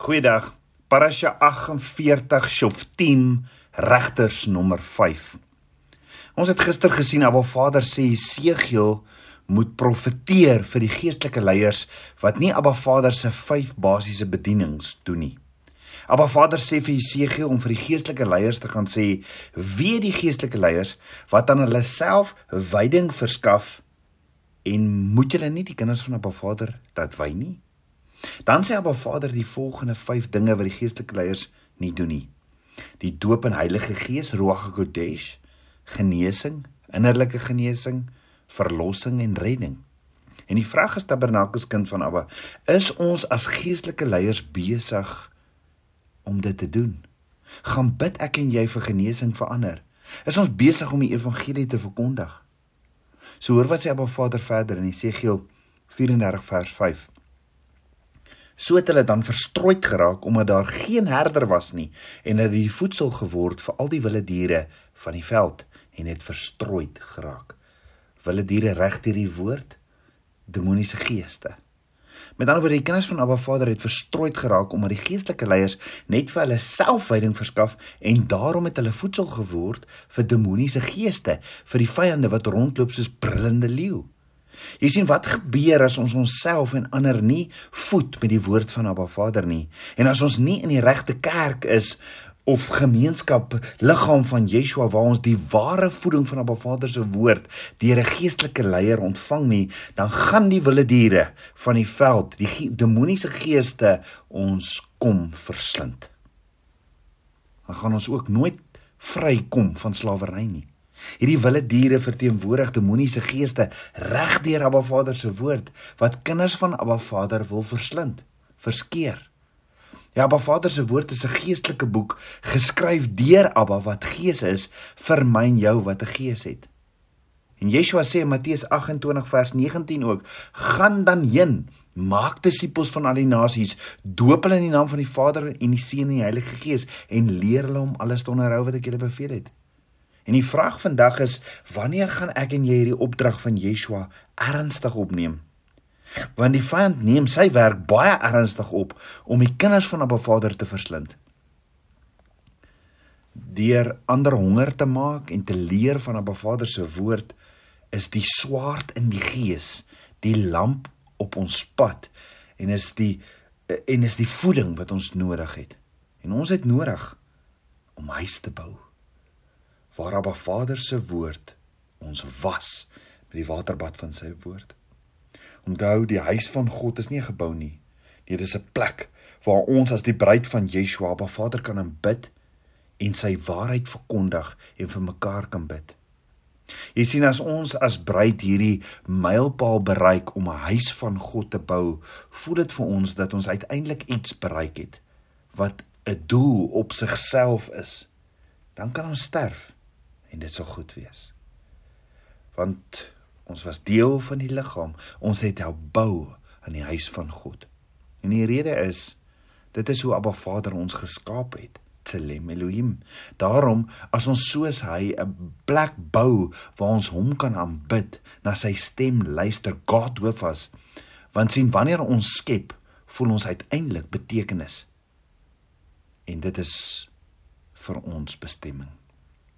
Goeiedag. Parasha 48 Shoftim Regters nommer 5. Ons het gister gesien Abba Vader sê Jesegiel moet profeteer vir die geestelike leiers wat nie Abba Vader se vyf basiese bedienings doen nie. Abba Vader sê vir Jesegiel om vir die geestelike leiers te gaan sê wie die geestelike leiers wat aan hulle self wyding verskaf en moet julle nie die kinders van Abba Vader dat wy nie. Dan sê Abba Vader die volgende 5 dinge wat die geestelike leiers nie doen nie. Die doop in Heilige Gees, Ruach HaKodesh, genesing, innerlike genesing, verlossing en redding. En die vraag is Tabernakels kind van Abba, is ons as geestelike leiers besig om dit te doen? Gaan bid ek en jy vir genesing vir ander? Is ons besig om die evangelie te verkondig? So hoor wat sê Abba Vader verder in Jesegiel 34 vers 5 so het hulle dan verstrooid geraak omdat daar geen herder was nie en hulle die voedsel geword vir al die wilde diere van die veld en het verstrooid geraak. Wilde diere reg deur die woord demoniese geeste. Met ander woorde, die kinders van Abba Vader het verstrooid geraak omdat die geestelike leiers net vir hulle selfwyding verskaf en daarom het hulle voedsel geword vir demoniese geeste, vir die vyande wat rondloop soos brullende leeu. Jy sien wat gebeur as ons onsself en ander nie voed met die woord van Abba Vader nie? En as ons nie in die regte kerk is of gemeenskap liggaam van Yeshua waar ons die ware voeding van Abba Vader se woord deur 'n geestelike leier ontvang nie dan gaan die wilde diere van die veld die demoniese geeste ons kom verslind. Dan gaan ons ook nooit vrykom van slawerny nie Hierdie wilde diere verteenwoordig demoniese geeste reg deur Abba Vader se woord wat kinders van Abba Vader wil verslind, verskeer. Ja, Abba Vader se woord is 'n geestelike boek geskryf deur Abba wat Gees is vir my en jou wat 'n gees het. En Yeshua sê in Matteus 28 vers 19 ook: "Gaan dan heen, maak disippels van al die nasies, doop hulle in die naam van die Vader en die Seun en die Heilige Gees en leer hulle om alles te onderhou wat ek julle beveel het." En die vraag vandag is wanneer gaan ek en jy hierdie opdrag van Yeshua ernstig opneem? Want die vyand neem sy werk baie ernstig op om die kinders van Abba Vader te verslind. Deur ander honger te maak en te leer van Abba Vader se woord is die swaard in die gees, die lamp op ons pad en is die en is die voeding wat ons nodig het. En ons het nodig om huis te bou waar Abba Vader se woord ons was met die waterbad van sy woord. Onthou, die huis van God is nie gebou nie. Dit is 'n plek waar ons as die bruid van Yeshua Abba Vader kan aanbid en sy waarheid verkondig en vir mekaar kan bid. Jy sien as ons as bruid hierdie mylpaal bereik om 'n huis van God te bou, voel dit vir ons dat ons uiteindelik iets bereik het wat 'n doel op sigself is. Dan kan ons sterf en dit sal goed wees. Want ons was deel van die liggaam. Ons het help bou aan die huis van God. En die rede is dit is hoe Abba Vader ons geskaap het. Tselem Elohim. Daarom as ons soos hy 'n plek bou waar ons hom kan aanbid, na sy stem luister, God hoof as. Want sien wanneer ons skep, voel ons uiteindelik betekenis. En dit is vir ons bestemming.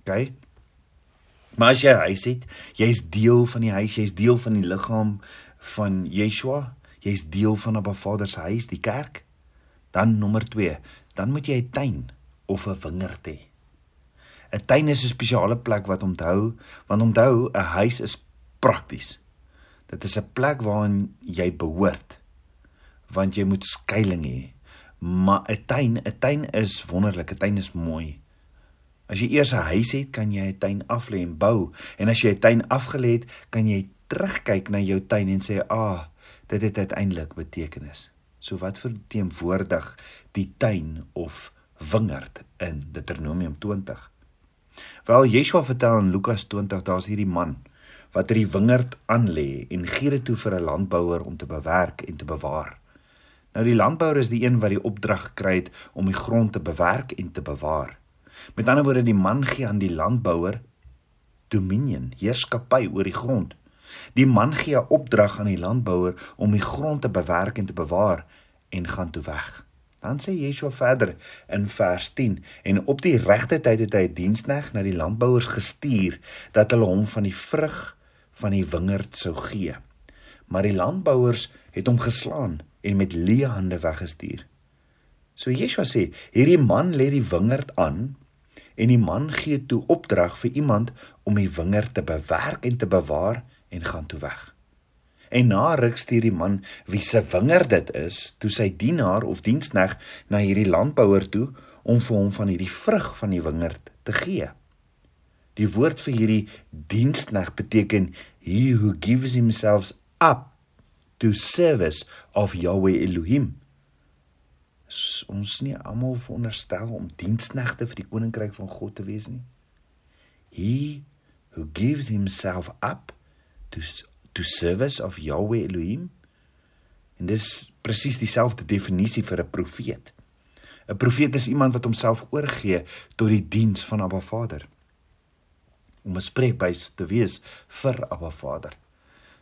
OK? Maar as jy huis het, jy's deel van die huis, jy's deel van die liggaam van Yeshua, jy's deel van 'n Vader se huis, die kerk. Dan nommer 2, dan moet jy 'n tuin of 'n wingerd hê. 'n Tuin is 'n spesiale plek wat onthou, want onthou, 'n huis is prakties. Dit is 'n plek waarin jy behoort. Want jy moet skuilings hê. Maar 'n tuin, 'n tuin is wonderlik, 'n tuin is mooi. As jy eers 'n huis het, kan jy 'n tuin aflê en bou. En as jy 'n tuin afgelê het, kan jy terugkyk na jou tuin en sê, "Ag, ah, dit het uiteindelik betekenis." So wat verteenwoordig die tuin of wingerd in Deuteronomium 20? Wel, Yeshua vertel in Lukas 20, daar's hierdie man wat hierdie wingerd aanlê en gee dit toe vir 'n landbouer om te bewerk en te bewaar. Nou die landbouer is die een wat die opdrag gekry het om die grond te bewerk en te bewaar. Met ander woorde, die man gee aan die landbouer dominion, heerskappy oor die grond. Die man gee 'n opdrag aan die landbouer om die grond te bewerk en te bewaar en gaan toe weg. Dan sê Yeshua verder in vers 10 en op die regte tyd het hy 'n dienskneg na die landbouers gestuur dat hulle hom van die vrug van die wingerd sou gee. Maar die landbouers het hom geslaan en met leë hande weggestuur. So Yeshua sê, hierdie man lê die wingerd aan en die man gee toe opdrag vir iemand om die wingerd te bewerk en te bewaar en gaan toe weg. En na ruk stuur die man wie se wingerd dit is, toe sy dienaar of dienskneg na hierdie landbouer toe om vir hom van hierdie vrug van die wingerd te gee. Die woord vir hierdie dienskneg beteken he who gives himself up to service of Yahweh Elohim. Ons nie almal veronderstel om diensknegte vir die koninkryk van God te wees nie. He who gives himself up to to service of Yahweh Elohim. En dis presies dieselfde definisie vir 'n profeet. 'n Profeet is iemand wat homself oorgee tot die diens van Abba Vader. Om 'n spreekbuis te wees vir Abba Vader.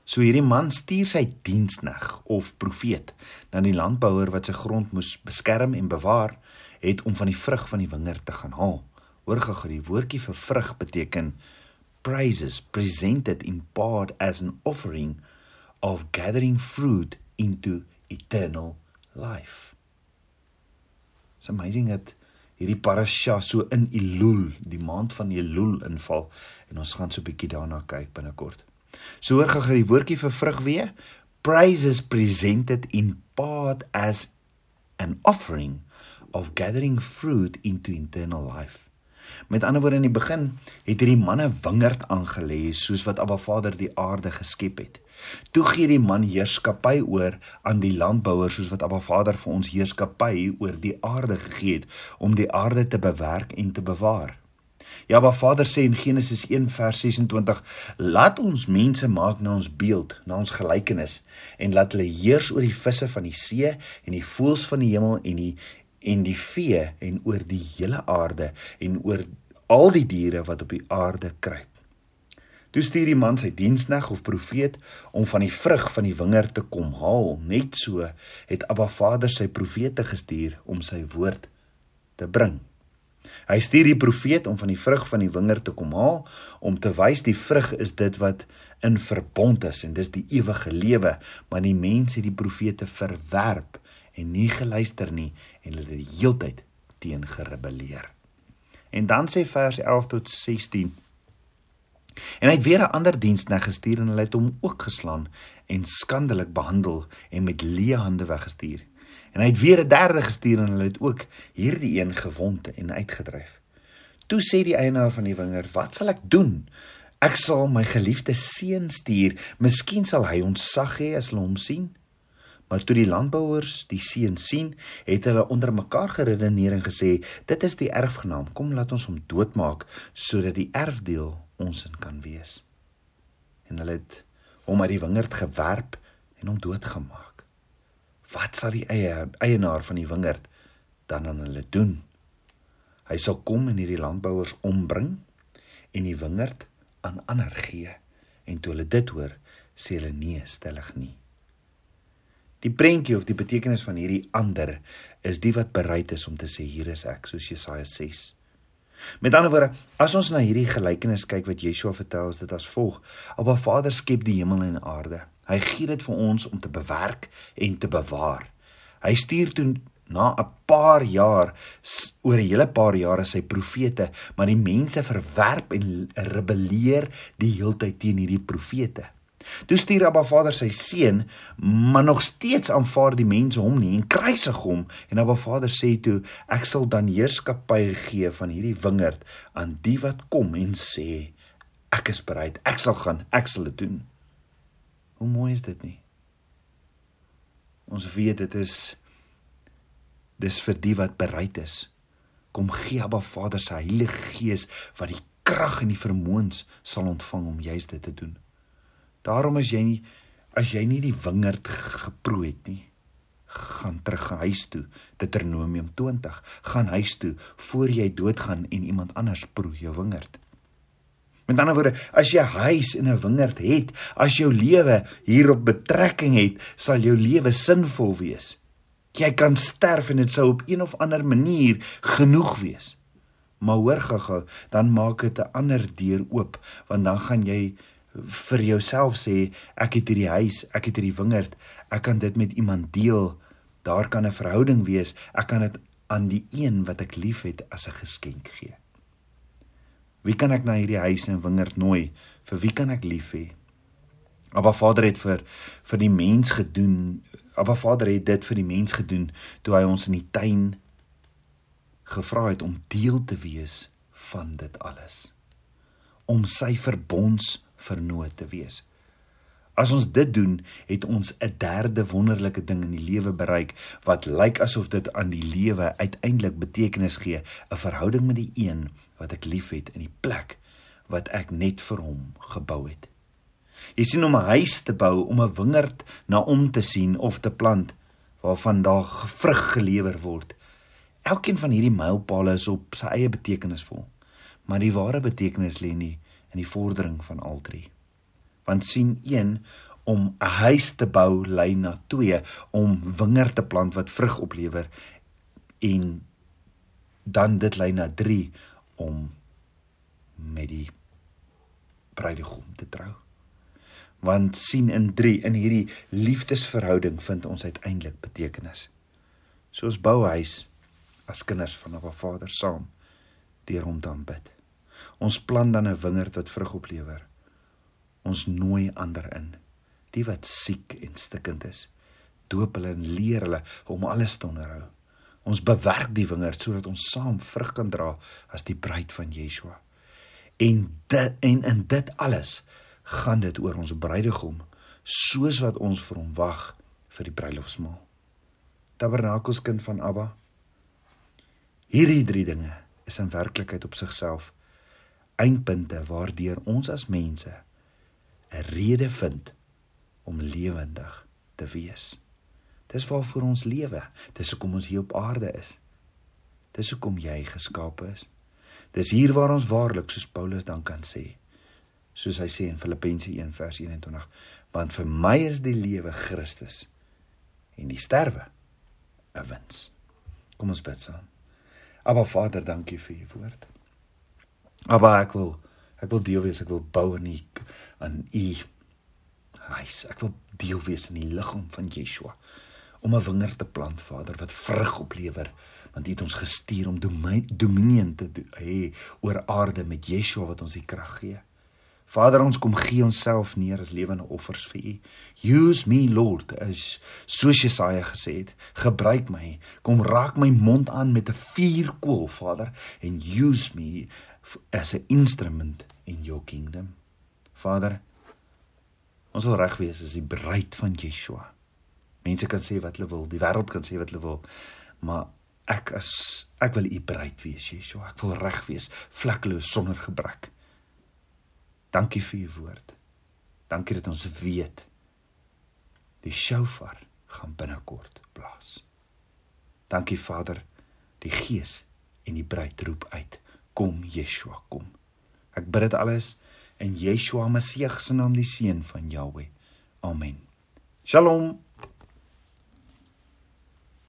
So hierdie man stuur sy dienskneg of profeet na die landbouer wat sy grond moes beskerm en bewaar het om van die vrug van die wingerd te gaan haal. Hoor gou, die woordjie vir vrug beteken praises presented in part as an offering of gathering fruit into eternal life. It's amazing that hierdie parasha so in Elul, die maand van Elul inval en ons gaan so 'n bietjie daarna kyk binnekort. So hoor gou die woordjie vir vrug weer, praises presented in part as an offering of gathering fruit into eternal life. Met ander woorde in die begin het hierdie manne wingerd aangelê soos wat Abba Vader die aarde geskep het. Toe gee die man heerskappy oor aan die landbouers soos wat Abba Vader vir ons heerskappy oor die aarde gegee het om die aarde te bewerk en te bewaar. Ja, Abba Vader sê in Genesis 1 vers 26: "Laat ons mense maak na ons beeld, na ons gelykenis en laat hulle heers oor die visse van die see en die voëls van die hemel en die en die vee en oor die hele aarde en oor al die diere wat op die aarde kruip. Toe stuur die man sy dienskneg of profeet om van die vrug van die wingerd te kom haal. Net so het Abba Vader sy profete gestuur om sy woord te bring. Hy stuur die profeet om van die vrug van die wingerd te kom haal om te wys die vrug is dit wat in verbond is en dis die ewige lewe, maar die mense het die profete verwerp en nie geluister nie en hulle het die heeltyd teen gerebelleer. En dan sê vers 11 tot 16 En hy het weer 'n ander dienskneg gestuur en hulle het hom ook geslaan en skandelik behandel en met leë hande weggestuur. En hy het weer 'n derde gestuur en hulle het ook hierdie een gewond en uitgedryf. Toe sê die eienaar van die wingerd: "Wat sal ek doen? Ek sal my geliefde seun stuur. Miskien sal hy ons sag hê as hulle hom sien." Maar toe die landbouers die seun sien, het hulle onder mekaar geredeneer en gesê: "Dit is die erfgenaam. Kom laat ons hom doodmaak sodat die erfdeel ons in kan wees." En hulle het hom uit die wingerd gewerp en hom doodgemaak. Wat sal die eie eienaar van die wingerd dan aan hulle doen? Hy sal kom en hierdie landbouers ombring en die wingerd aan ander gee. En toe hulle dit hoor, sê hulle nee, stellig nie. Die prentjie of die betekenis van hierdie ander is die wat bereid is om te sê hier is ek soos Jesaja 6. Met ander woorde, as ons na hierdie gelykenis kyk wat Yeshua vertel, is dit as volg: Alba Vader skep die hemel en aarde. Hy gee dit vir ons om te bewerk en te bewaar. Hy stuur toe na 'n paar jaar oor 'n hele paar jare sy profete, maar die mense verwerp en rebelleer die heeltyd teen hierdie profete. Toe stuur Abba Vader sy seun, maar nog steeds aanvaar die mense hom nie en kruisig hom en Abba Vader sê toe ek sal dan heerskappy gee van hierdie wingerd aan die wat kom en sê ek is bereid, ek sal gaan, ek sal dit doen. Hoe mooi is dit nie? Ons weet dit is dis vir die wat bereid is. Kom gee Abba Vader se Heilige Gees wat die krag en die vermoëns sal ontvang om juist dit te doen. Daarom as jy nie as jy nie die wingerd geproe het nie, gaan terug huis toe. Deuteronomium 20. Gaan huis toe voor jy doodgaan en iemand anders proe jou wingerd. Met ander woorde, as jy huis en 'n wingerd het, as jou lewe hierop betrekking het, sal jou lewe sinvol wees. Jy kan sterf en dit sou op een of ander manier genoeg wees. Maar hoor gaga, dan maak dit 'n ander deur oop, want dan gaan jy vir jouself sê ek het hierdie huis, ek het hierdie wingerd, ek kan dit met iemand deel. Daar kan 'n verhouding wees. Ek kan dit aan die een wat ek liefhet as 'n geskenk gee. Wie kan ek na hierdie huis en wingerd nooi? Vir wie kan ek lief hê? Abba Vader het vir vir die mens gedoen. Abba Vader het dit vir die mens gedoen toe hy ons in die tuin gevra het om deel te wees van dit alles. Om sy verbonds vernoot te wees. As ons dit doen, het ons 'n derde wonderlike ding in die lewe bereik wat lyk asof dit aan die lewe uiteindelik betekenis gee, 'n verhouding met die een wat ek liefhet in die plek wat ek net vir hom gebou het. Jy sien om 'n huis te bou, om 'n wingerd na om te sien of te plant waarvan daar vrug gelewer word. Elkeen van hierdie mylpale is op sy eie betekenisvol, maar die ware betekenis lê nie in die vordering van al drie. Want sien 1 om 'n huis te bou lei na 2 om wingerd te plant wat vrug oplewer en dan dit lei na 3 om met die bruidegom te trou. Want sien in 3 in hierdie liefdesverhouding vind ons uiteindelik betekenis. Soos bou huis as kinders van 'n Vader saam deur hom te aanbid. Ons plan dan 'n wingerd wat vrug oplewer. Ons nooi ander in, die wat siek en stikkend is. Doop hulle en leer hulle om alles te onderhou. Ons bewerk die wingerd sodat ons saam vrug kan dra as die bruid van Yeshua. En dit en in dit alles gaan dit oor ons bruidegom soos wat ons vir hom wag vir die bruilofsmaal. Tabernakels kind van Abba. Hierdie drie dinge is in werklikheid op sigself eindpunte waardeur ons as mense 'n rede vind om lewendig te wees. Dis waarvoor ons lewe. Dis hoekom ons hier op aarde is. Dis hoekom jy geskape is. Dis hier waar ons waarlik soos Paulus dan kan sê, soos hy sê in Filippense 1 vers 21, want vir my is die lewe Christus en die sterwe 'n wins. Kom ons bid saam. Aba Vader, dankie vir u woord. Maar ek wil ek wil deel wees, ek wil bou in u aan u huis. Ek wil deel wees in die liggaam van Yeshua om 'n wingerd te plant, Vader, wat vrug oplewer, want U het ons gestuur om dominee te hê oor aarde met Yeshua wat ons die krag gee. Vader, ons kom gee onsself neer as lewende offers vir U. Use me, Lord, as soos Jesaja gesê het, gebruik my. Kom raak my mond aan met 'n vuurkoel, Vader, en use me as 'n instrument in your kingdom. Vader, ons wil reg wees as die bruid van Yeshua. Mense kan sê wat hulle wil, die wêreld kan sê wat hulle wil, maar ek as ek wil u bruid wees, Yeshua. Ek wil reg wees, vlekkeloos sonder gebrek. Dankie vir u woord. Dankie dat ons weet die shofar gaan binnekort blaas. Dankie Vader, die Gees en die bruid roep uit kom Yeshua kom. Ek bid dit alles in Yeshua Messie se naam die seun van Jahweh. Amen. Shalom.